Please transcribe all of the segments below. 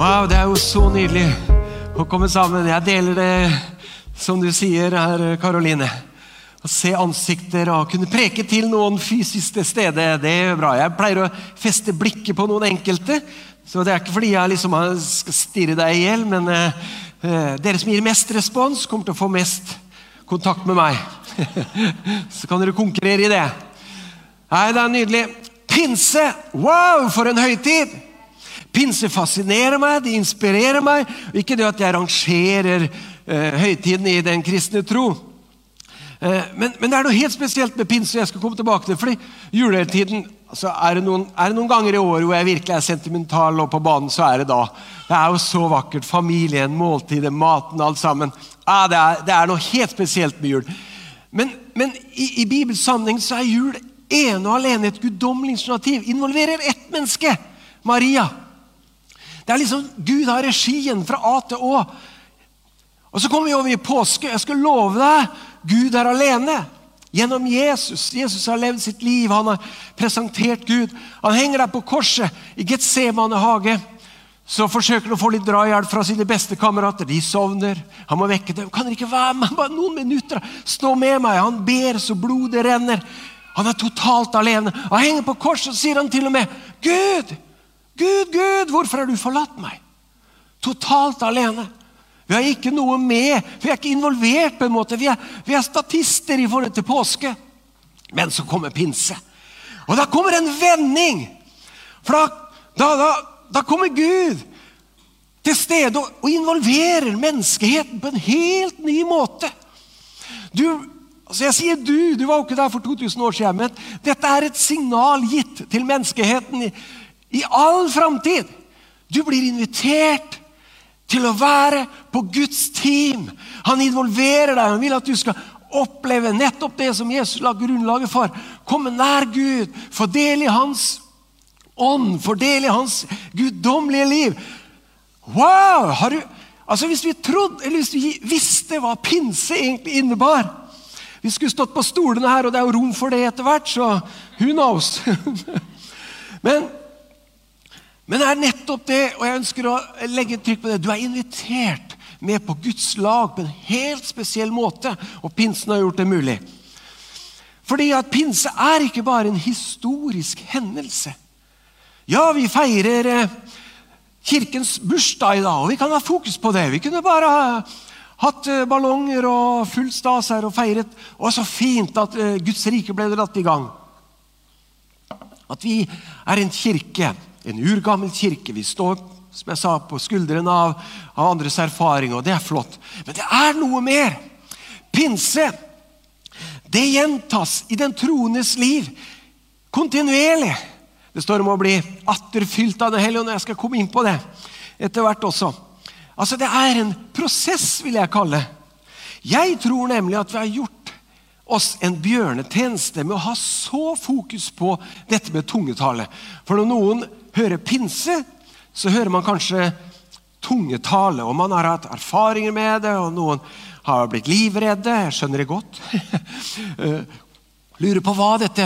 Wow, det er jo så nydelig å komme sammen. Jeg deler det som du sier her, Karoline. Å se ansikter og kunne preke til noen fysisk til stede, det er bra. Jeg pleier å feste blikket på noen enkelte. Så det er ikke fordi jeg liksom skal stirre deg i hjel, men eh, dere som gir mest respons, kommer til å få mest kontakt med meg. Så kan dere konkurrere i det. Nei, det er nydelig. Pinse! Wow, for en høytid! Pinse fascinerer meg, det inspirerer meg. Ikke det at jeg rangerer eh, høytiden i den kristne tro. Eh, men, men, det er noe helt spesielt med pinse. jeg skal komme tilbake til, fordi julehøytiden altså er, det noen, er det noen ganger i året hvor jeg virkelig er sentimental, og på banen så er det da. Det er jo så vakkert. Familien, måltidet, maten, alt sammen. Ah, det, er, det er noe helt spesielt med jul. Men, men i, i Bibels sammenheng så er jul ene og alene et guddommelig initiativ. Involverer ett menneske. Maria. Det er liksom Gud har regien fra A til Å. Og Så kommer vi over i påske. Jeg skal love deg, Gud er alene. Gjennom Jesus. Jesus har levd sitt liv, han har presentert Gud. Han henger der på korset i Getsemane hage. Så forsøker han å få litt drahjelp fra sine beste kamerater. De sovner. Han må vekke dem. Kan dere ikke være med bare noen minutter? Stå med meg. Han ber så blodet renner. Han er totalt alene. Han henger på korset og sier han til og med Gud! Gud, Gud, hvorfor har du forlatt meg? Totalt alene. Vi har ikke noe med, vi er ikke involvert. på en måte. Vi er, vi er statister i forhold til påske. Men så kommer pinse. Og da kommer en vending. For da, da, da, da kommer Gud til stede og, og involverer menneskeheten på en helt ny måte. Du, altså Jeg sier du, du var jo ikke der for 2000 år siden, men dette er et signal gitt til menneskeheten i, all framtid. Du blir invitert til å være på Guds team. Han involverer deg. Han vil at du skal oppleve nettopp det som Jesus la grunnlaget for. Komme nær Gud, få del i Hans ånd, få del i Hans guddommelige liv. Wow! Har du, altså Hvis vi trodde, eller hvis vi visste hva pinse egentlig innebar Vi skulle stått på stolene her, og det er jo rom for det etter hvert, så who knows? Men men det er nettopp det, og jeg ønsker å legge trykk på det. Du er invitert med på Guds lag på en helt spesiell måte, og pinsen har gjort det mulig. Fordi at pinse er ikke bare en historisk hendelse. Ja, vi feirer eh, kirkens bursdag i dag, og vi kan ha fokus på det. Vi kunne bare ha hatt eh, ballonger og full stas her og feiret. Og så fint at eh, Guds rike ble dratt i gang. At vi er en kirke en urgammel kirke. Vi står som jeg sa, på skuldrene av, av andres erfaring, og det er flott. Men det er noe mer. Pinse det gjentas i den troendes liv kontinuerlig. Det står om å bli atterfylt av Den hellige ånd. Jeg skal komme inn på det etter hvert også. Altså, Det er en prosess, vil jeg kalle Jeg tror nemlig at vi har gjort oss en bjørnetjeneste med å ha så fokus på dette med tungetale. For når noen hører pinse, så hører man kanskje tungetale. Og man har hatt erfaringer med det, og noen har blitt livredde. Jeg skjønner det godt. Eh, lurer på hva dette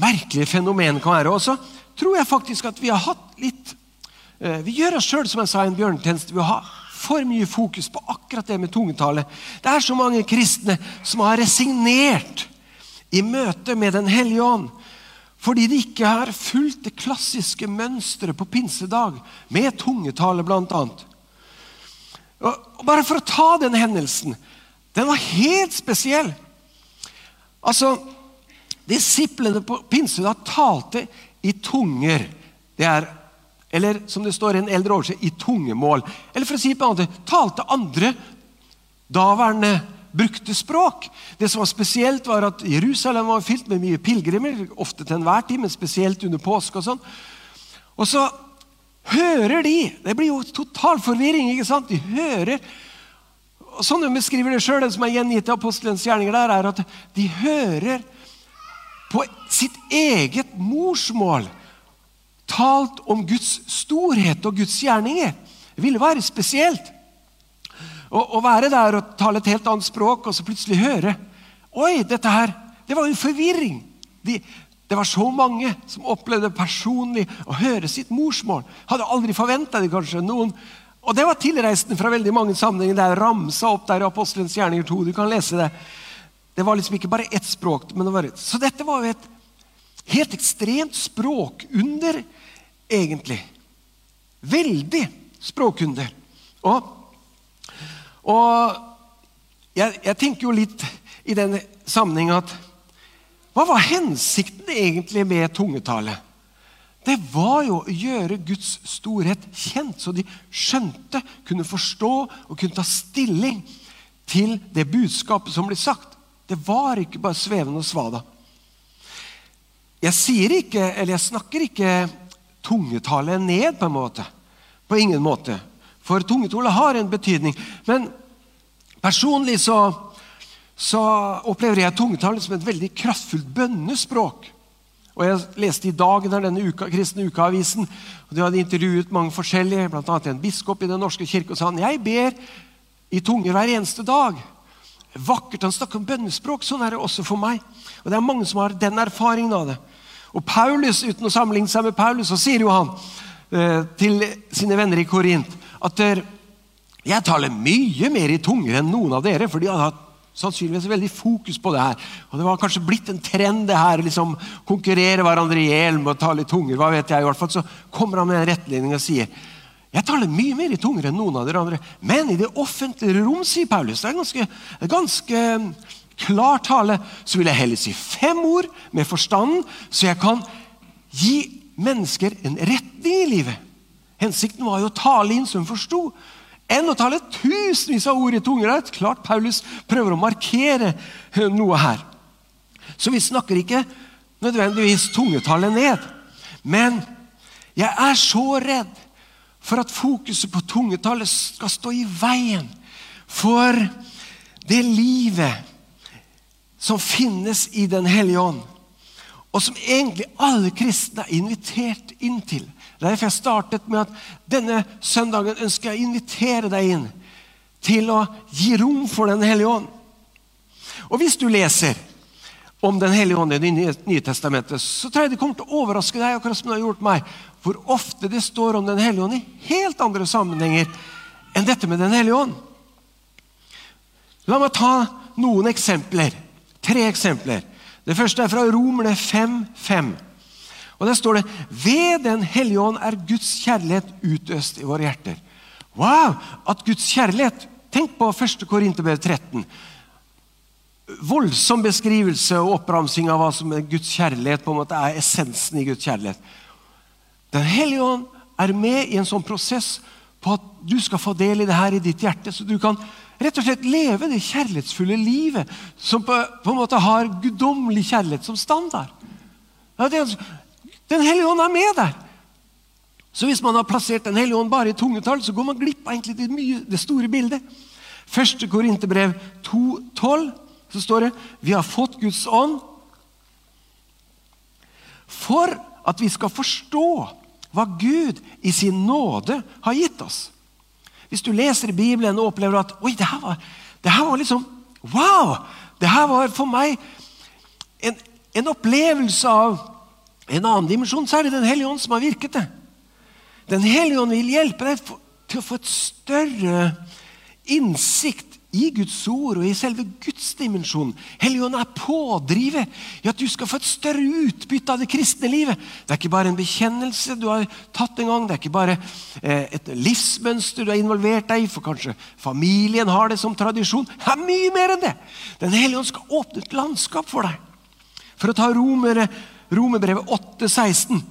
merkelige fenomenet kan være. Og så tror jeg faktisk at vi har hatt litt eh, Vi gjør oss sjøl en bjørnetjeneste ved å ha for mye fokus på akkurat det med tungetale. Det er så mange kristne som har resignert i møte med Den hellige ånd. Fordi de ikke har fulgt det klassiske mønsteret på pinsedag, med tungetale bl.a. Bare for å ta den hendelsen. Den var helt spesiell. Altså, Disiplene på pinsedag talte i tunger. Det er, eller som det står i en eldre oversett, i tungemål. Eller for å si på en måte, talte andre daværende brukte språk. Det som var spesielt, var at Jerusalem var fylt med mye pilegrimer, ofte til enhver tid, men spesielt under påske. Og sånn. Og så hører de Det blir jo total forvirring. ikke sant? De hører og Sånn de beskriver det sjøl, det som er gjengitt i apostelens gjerninger, der, er at de hører på sitt eget morsmål talt om Guds storhet og Guds gjerninger. Det ville være spesielt. Å, være der og tale et helt annet språk, og så plutselig høre Oi, dette her Det var jo forvirring. De, Det var så mange som opplevde personlig å høre sitt morsmål. Hadde aldri forventa det, kanskje. Noen og Det var tilreisende fra veldig mange sammenhenger. Det er ramsa opp der i Apostelens gjerninger 2. Du kan lese det. Det var liksom ikke bare ett språk. men det var et. Så dette var jo et helt ekstremt språkunder, egentlig. Veldig språkunder. Og, og jeg, jeg, tenker jo litt i den sammenheng at Hva var hensikten egentlig med tungetale? Det var jo å gjøre Guds storhet kjent, så de skjønte, kunne forstå og kunne ta stilling til det budskapet som ble sagt. Det var ikke bare svevende og svada. Jeg sier ikke, eller jeg snakker ikke tungetale ned, på en måte. På ingen måte. For tungetale har en betydning. Men personlig så, så opplever jeg tungetallet som et veldig kraftfullt bønnespråk. Og Jeg leste i dag denne uka, kristne ukeavisen, og de hadde intervjuet mange forskjellige, bl.a. en biskop i Den norske kirke, og sa han, jeg ber i tunger hver eneste dag. Vakkert. Han snakker om bønnespråk. Sånn er det også for meg. Og Det er mange som har den erfaringen av det. Og Paulus, Uten å sammenligne seg med Paulus, så sier jo han eh, til sine venner i Korint at der, jeg taler mye mer i tunger enn noen av dere, for de hadde hatt sannsynligvis veldig fokus på det her. Og Det var kanskje blitt en trend, det her, liksom konkurrere hverandre i hjel med å tale i tunger. hva vet jeg i hvert fall, Så kommer han med en rettledning og sier jeg taler mye mer i tunger enn noen av dere andre. Men i det offentlige rom, sier Paulus, det er ganske, ganske mm, klar tale, så vil jeg heller si fem ord med forstanden, så jeg kan gi mennesker en retning i livet. Hensikten var jo å tale inn som forsto enn å tale tusenvis av ord i tungerett. Klart Paulus prøver å markere eh, noe her. Så vi snakker ikke nødvendigvis tungetallet ned. Men jeg er så redd for at fokuset på tungetallet skal stå i veien for det livet som finnes i Den hellige ånd, og som egentlig alle kristne er invitert inn til. Derfor jeg startet med at denne søndagen ønsker jeg å invitere deg inn til å gi rom for Den hellige ånd. Og hvis du leser om Den hellige ånd i Det nye testamentet, så tror jeg det kommer til å overraske deg, akkurat som det har gjort meg, hvor ofte det står om Den hellige ånd i helt andre sammenhenger enn dette med Den hellige ånd. La meg ta noen eksempler. Tre eksempler. Det første er fra Romerne 5.5. Og Der står det ved Den hellige ånd er Guds kjærlighet utøst i våre hjerter. Wow! At Guds kjærlighet Tenk på 1. Korinterbrev 13. Voldsom beskrivelse og oppramsing av hva som er Guds kjærlighet på en måte er essensen i Guds kjærlighet. Den hellige ånd er med i en sånn prosess på at du skal få del i det her i ditt hjerte, så du kan rett og slett leve det kjærlighetsfulle livet som på, på en måte har guddommelig kjærlighet som standard. Ja, det, den hellige ånd er med der. Så hvis man har plassert Den hellige ånd bare i tungetall, så går man glipp av egentlig det, mye, det store bildet. Første Korinterbrev 2,12 så står det vi har fått Guds ånd for at vi skal forstå hva Gud i sin nåde har gitt oss. Hvis du leser i Bibelen og opplever at Oi, det her var, det her var liksom Wow! Det her var for meg en, en opplevelse av en annen dimensjon så er det Den hellige ånd som har virket det. Den hellige ånd vil hjelpe deg til å få et større innsikt i Guds ord og i selve Guds dimensjon. Helligånden er pådriver i at du skal få et større utbytte av det kristne livet. Det er ikke bare en bekjennelse du har tatt en gang, det er ikke bare eh, et livsmønster du har involvert deg i, for kanskje familien har det som tradisjon. Det er mye mer enn det. Den hellige ånd skal åpne et landskap for deg. For å ta romere Romerbrevet 8, 16.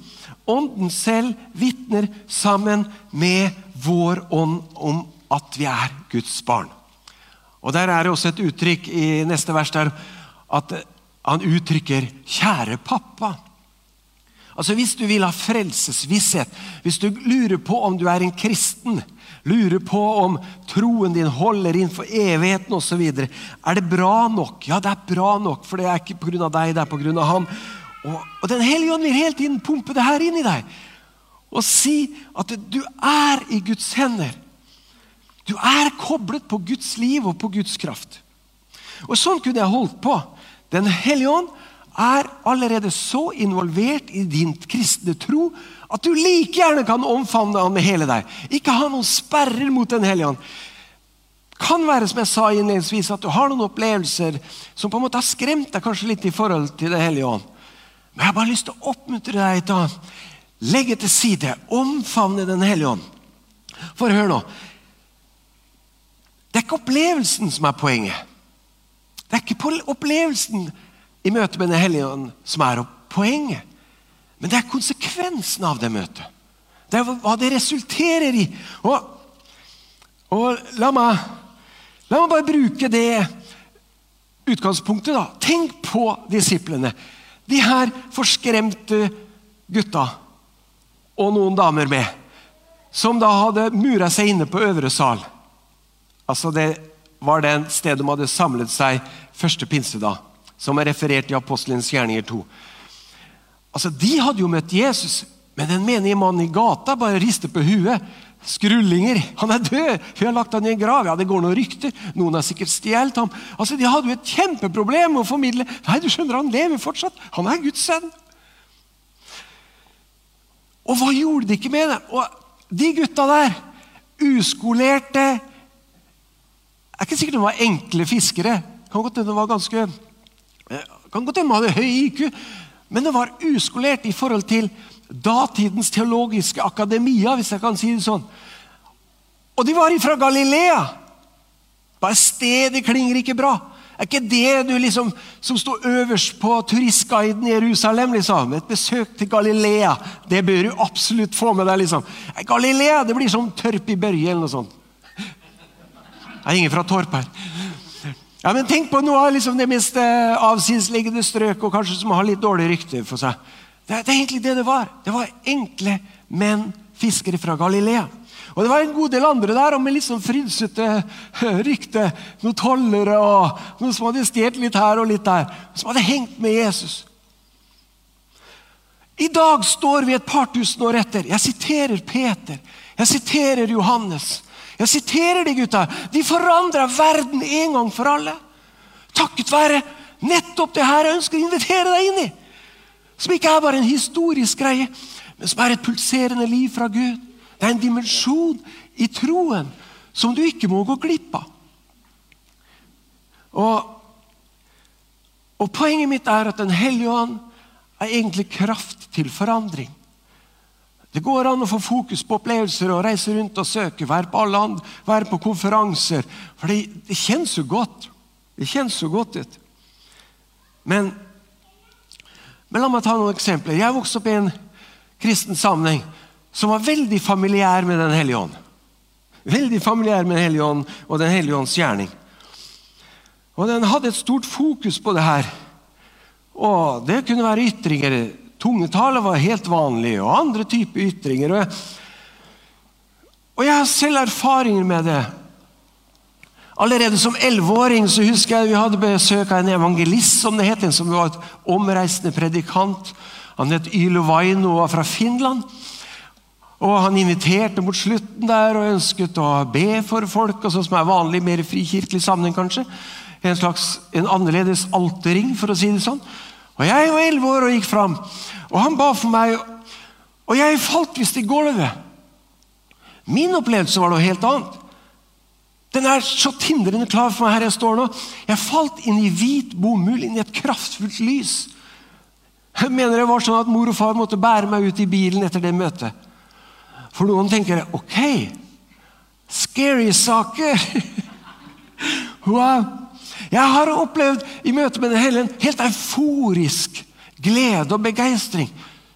Ånden selv vitner sammen med vår ånd om at vi er Guds barn. Og Der er det også et uttrykk i neste vers der at han uttrykker 'kjære pappa'. Altså Hvis du vil ha frelsesvisshet, hvis du lurer på om du er en kristen, lurer på om troen din holder inn for evigheten osv., er det bra nok? Ja, det er bra nok, for det er ikke pga. deg, det er pga. han. Og, og Den hellige ånd vil hele tiden pumpe det her inn i deg og si at du er i Guds hender. Du er koblet på Guds liv og på Guds kraft. Og Sånn kunne jeg holdt på. Den hellige ånd er allerede så involvert i din kristne tro at du like gjerne kan omfavne han med hele deg. Ikke ha noen sperrer mot Den hellige ånd. Kan være som jeg sa innledningsvis, at du har noen opplevelser som på en måte har skremt deg kanskje litt i forhold til Den hellige ånd. Jeg har bare lyst til å oppmuntre deg til å legge til side, omfavne Den hellige ånd. For hør nå. Det er ikke opplevelsen som er poenget. Det er ikke opplevelsen i møte med Den hellige ånd som er poenget. Men det er konsekvensen av det møtet. Det er hva det resulterer i. Og, og la, meg, la meg bare bruke det utgangspunktet. da. Tenk på disiplene. De her forskremte gutta og noen damer med, som da hadde mura seg inne på øvre sal. Altså Det var det stedet de hadde samlet seg første pinsedag, som er referert i Apostelens gjerninger 2. Altså, De hadde jo møtt Jesus, men den menige mannen i gata bare rister på huet. Skrullinger. Han er død! Vi har lagt han i en grav. Ja, Det går noen rykter. Noen har sikkert stjålet ham. Altså, De hadde jo et kjempeproblem å formidle Nei, du skjønner, han lever fortsatt. Han er Guds sønn. Og hva gjorde de ikke med det? Og de gutta der, uskolerte Det er ikke sikkert de var enkle fiskere. Kan godt hende de var ganske eh, kan godt hende de hadde høy IQ, men det var uskolert i forhold til datidens teologiske akademia, hvis jeg kan si det sånn. Og de var fra Galilea. Bare stedet klinger ikke bra. Er ikke det du liksom, som sto øverst på turistguiden i Jerusalem? liksom? Et besøk til Galilea. Det bør du absolutt få med deg. liksom. Galilea det blir som Tørp i Børje eller noe sånt. Det er ingen fra Torp her. Ja, men Tenk på noe av liksom det mest eh, avsidesliggende strøk, og kanskje som har litt dårlig rykte for seg. Det, er egentlig det det var. Det var enkle menn, fiskere fra Galilea. Og Det var en god del andre der og med litt sånn frynsete rykte. Noen tollere og noen som hadde stjålet litt her og litt der. Som hadde hengt med Jesus. I dag står vi et par tusen år etter. Jeg siterer Peter. Jeg siterer Johannes. Jeg siterer de gutta. De forandra verden en gang for alle. Takket være nettopp det her jeg ønsker å invitere deg inn i. Som ikke er bare en historisk greie, men som er et pulserende liv fra Gud. Det er en dimensjon i troen som du ikke må gå glipp av. Og, og Poenget mitt er at Den hellige ånd er egentlig kraft til forandring. Det går an å få fokus på opplevelser og reise rundt og søke, være på alle land, være på konferanser. For det, det kjennes jo godt. Det kjennes jo godt ut. Men, men la meg ta noen eksempler. Jeg vokste opp i en kristen sammenheng som var veldig familiær med Den hellige ånd. Veldig familiær med Den hellige ånd og Den hellige ånds gjerning. Og Den hadde et stort fokus på det her. Og Det kunne være ytringer Tungetale var helt vanlig, og andre typer ytringer. Og jeg, har selv erfaringer med det. Allerede som elleveåring husker jeg vi hadde besøk av en evangelist, som det het, en som var et omreisende predikant. Han het Ylo Vaino og var fra Finland. Og Han inviterte mot slutten der og ønsket å be for folk, og sånn som er vanlig mer frikirkelig sammenheng, kanskje. En slags en annerledes altering, for å si det sånn. Og Jeg var elleve år og gikk fram, og han ba for meg, og jeg falt visst i gulvet. Min opplevelse var noe helt annet. Den er så tindrende klar for meg her jeg står nå. Jeg falt inn i hvit bomull, inn i et kraftfullt lys. Jeg mener det var sånn at mor og far måtte bære meg ut i bilen etter det møtet. For noen tenker ok, scary saker. wow. Jeg har opplevd i møte med Den hellige en helt euforisk glede og begeistring.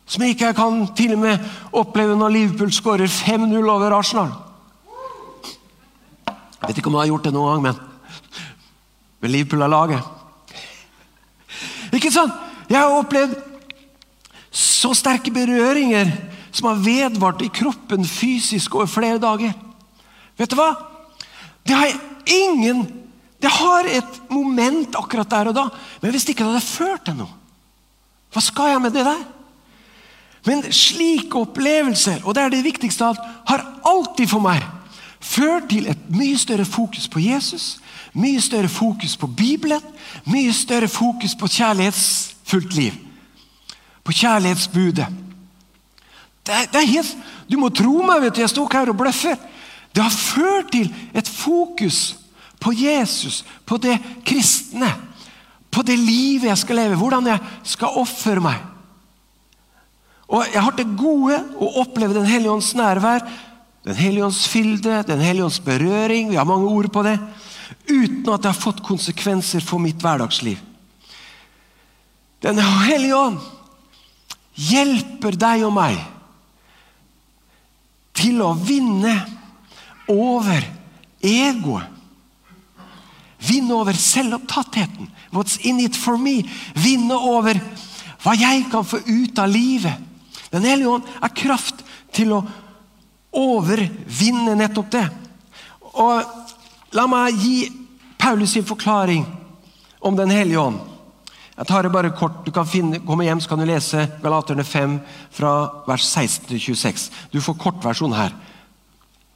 Som jeg ikke kan til og med oppleve når Liverpool skårer 5-0 over Arsenal. Jeg vet ikke om jeg har gjort det noen gang, men, med Liverpool er laget. Ikke sant? Jeg har opplevd så sterke berøringer som har vedvart i kroppen fysisk over flere dager. Vet du hva? Det har ingen det har et moment akkurat der og da, men hvis ikke det hadde ført til noe, hva skal jeg med det der? Men slike opplevelser, og det er det viktigste av alt, har alltid for meg ført til et mye større fokus på Jesus, mye større fokus på Bibelen, mye større fokus på kjærlighetsfullt liv. På kjærlighetsbudet. Det, det er helt, du må tro meg, vet du, jeg står ikke her og bløffer. Det har ført til et fokus på Jesus, på det kristne. På det livet jeg skal leve, hvordan jeg skal ofre meg. Og Jeg har til gode å oppleve Den hellige ånds nærvær, Den hellige ånds fylde, Den hellige ånds berøring. Vi har mange ord på det. Uten at det har fått konsekvenser for mitt hverdagsliv. Den hellige ånd hjelper deg og meg til å vinne over egoet. Vinne over selvopptattheten. What's in it for me? Vinne over hva jeg kan få ut av livet. Den hellige ånd er kraft til å overvinne nettopp det. Og La meg gi Paulus sin forklaring om Den hellige ånd. Jeg tar det bare kort. Du kan finne, komme hjem så kan du lese Galaterne 5 fra vers 16 til 26. Du får kortversjon her.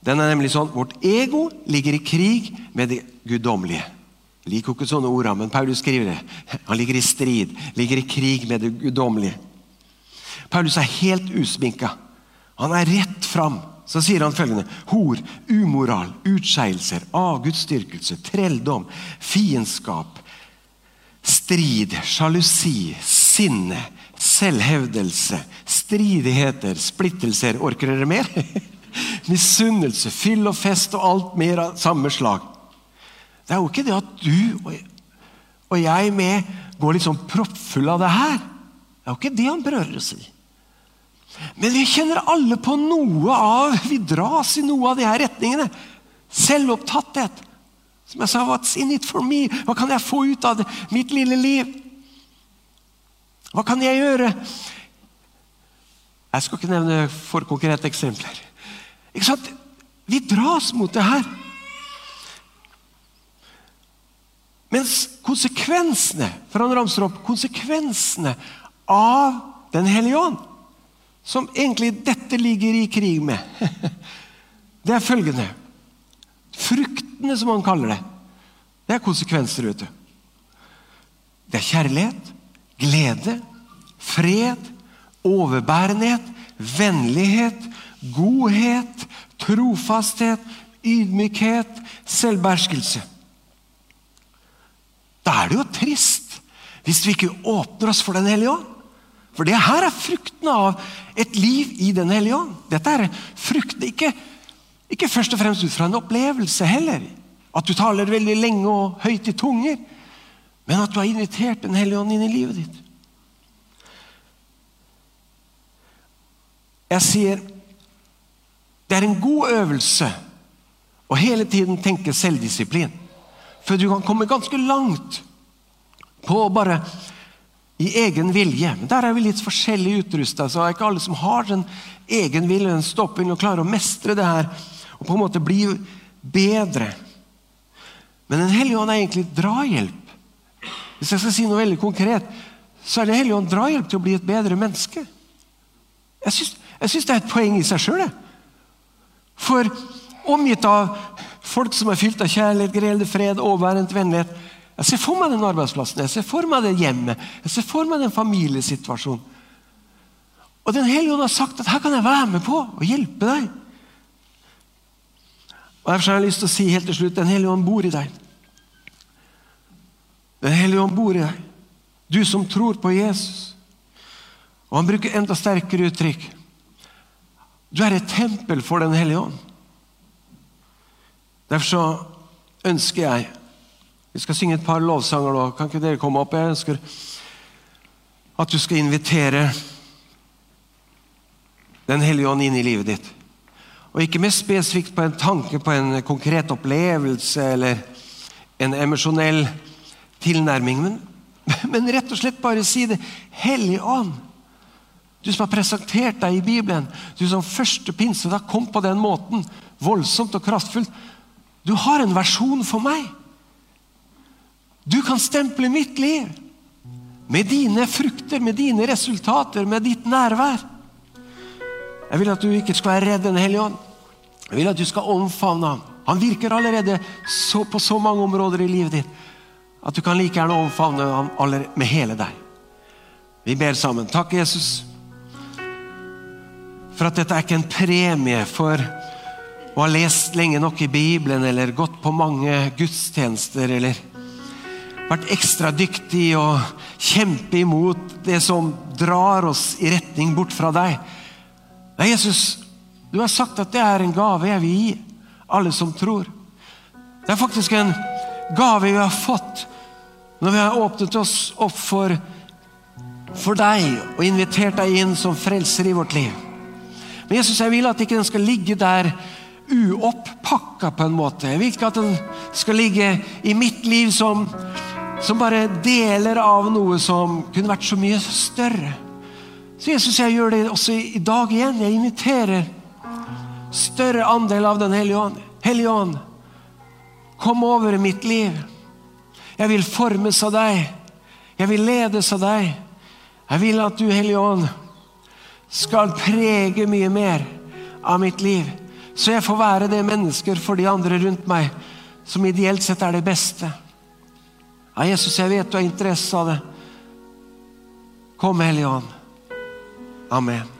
Den er nemlig sånn Vårt ego ligger i krig med det guddommelige. Jeg liker ikke sånne ord, men Paulus skriver det. Han ligger i strid, ligger i krig med det guddommelige. Paulus er helt usminka. Han er rett fram. Så sier han følgende hor, umoral, utskeielser, avgudsdyrkelse, trelldom, fiendskap, strid, sjalusi, sinne, selvhevdelse, stridigheter, splittelser Orker dere mer? Misunnelse, fyll og fest og alt mer av samme slag. Det er jo ikke det at du og jeg med går litt sånn proppfull av det her. Det er jo ikke det han prøver å si. Men vi kjenner alle på noe av Vi dras i noe av de her retningene. Selvopptatthet. Som jeg sa, what's in it for me? Hva kan jeg få ut av det? mitt lille liv? Hva kan jeg gjøre? Jeg skal ikke nevne for konkrete eksempler. Ikke sant? Vi dras mot det her. Mens konsekvensene for han ramser opp konsekvensene av Den hellige ånd, som egentlig dette ligger i krig med, det er følgende Fruktene, som han kaller det. Det er konsekvenser, vet du. Det er kjærlighet, glede, fred, overbærenhet, vennlighet, godhet, trofasthet, ydmykhet, selvbeherskelse. Da er det jo trist hvis vi ikke åpner oss for Den hellige ånd. For det her er fruktene av et liv i Den hellige ånd. Dette er fruktene ikke, ikke først og fremst ut fra en opplevelse heller. At du taler veldig lenge og høyt i tunger. Men at du har invitert Den hellige ånd inn i livet ditt. Jeg sier det er en god øvelse å hele tiden tenke selvdisiplin. For du kan komme ganske langt på å bare i egen vilje. Men Der er vi litt forskjellig utrusta, så det er ikke alle som har den egen vilje, den stopping, og klarer å mestre det her og på en måte bli bedre. Men Den hellige ånd er egentlig drahjelp. Hvis jeg skal si noe veldig konkret, så er Den hellige ånd drahjelp til å bli et bedre menneske. Jeg syns det er et poeng i seg sjøl. For omgitt av folk som er fylt av kjærlighet, grelde, fred, overværende vennlighet Jeg ser for meg den arbeidsplassen, jeg ser for meg det hjemmet, jeg ser for meg den familiesituasjonen. Og Den hellige ånd har sagt at her kan jeg være med på og hjelpe deg. Og Derfor har jeg lyst til å si helt til slutt Den hellige ånd bor i deg. Den hellige ånd bor i deg. Du som tror på Jesus. Og han bruker enda sterkere uttrykk. Du er et tempel for Den hellige ånd. Derfor så ønsker jeg Vi skal synge et par lovsanger nå. Kan ikke dere komme opp? Jeg ønsker at du skal invitere Den hellige ånd inn i livet ditt. Og ikke mer spesifikt på en tanke på en konkret opplevelse eller en emosjonell tilnærming, men, men rett og slett bare si det. Hellige ånd. Du som har presentert deg i Bibelen, du som første pinsedag kom på den måten, voldsomt og kraftfullt. Du har en versjon for meg. Du kan stemple mitt liv med dine frukter, med dine resultater, med ditt nærvær. Jeg vil at du ikke skal være redd Den hellige ånd. Jeg vil at du skal omfavne ham. Han virker allerede så, på så mange områder i livet ditt at du kan like gjerne omfavne ham med hele deg. Vi ber sammen. Takk, Jesus, for at dette er ikke en premie for å ha lest lenge nok i Bibelen eller gått på mange gudstjenester eller vært ekstra dyktig og kjempe imot det som drar oss i retning bort fra deg. Nei, Jesus, du har sagt at det er en gave jeg vil gi alle som tror. Det er faktisk en gave vi har fått når vi har åpnet oss opp for, for deg og invitert deg inn som frelser i vårt liv. Men Jesus, jeg vil at ikke den skal ligge der uoppakka på en måte. Jeg vil ikke at den skal ligge i mitt liv som, som bare deler av noe som kunne vært så mye større. Så Jesus, jeg gjør det også i dag igjen. Jeg inviterer større andel av Den hellige ånd. Hellige ånd, kom over mitt liv. Jeg vil formes av deg. Jeg vil ledes av deg. Jeg vil at du, Hellige Ånd, skal prege mye mer av mitt liv. Så jeg får være det mennesker for de andre rundt meg som ideelt sett er det beste. Ja, Jesus, jeg vet du har interesse av det. Kom, Hellige Amen.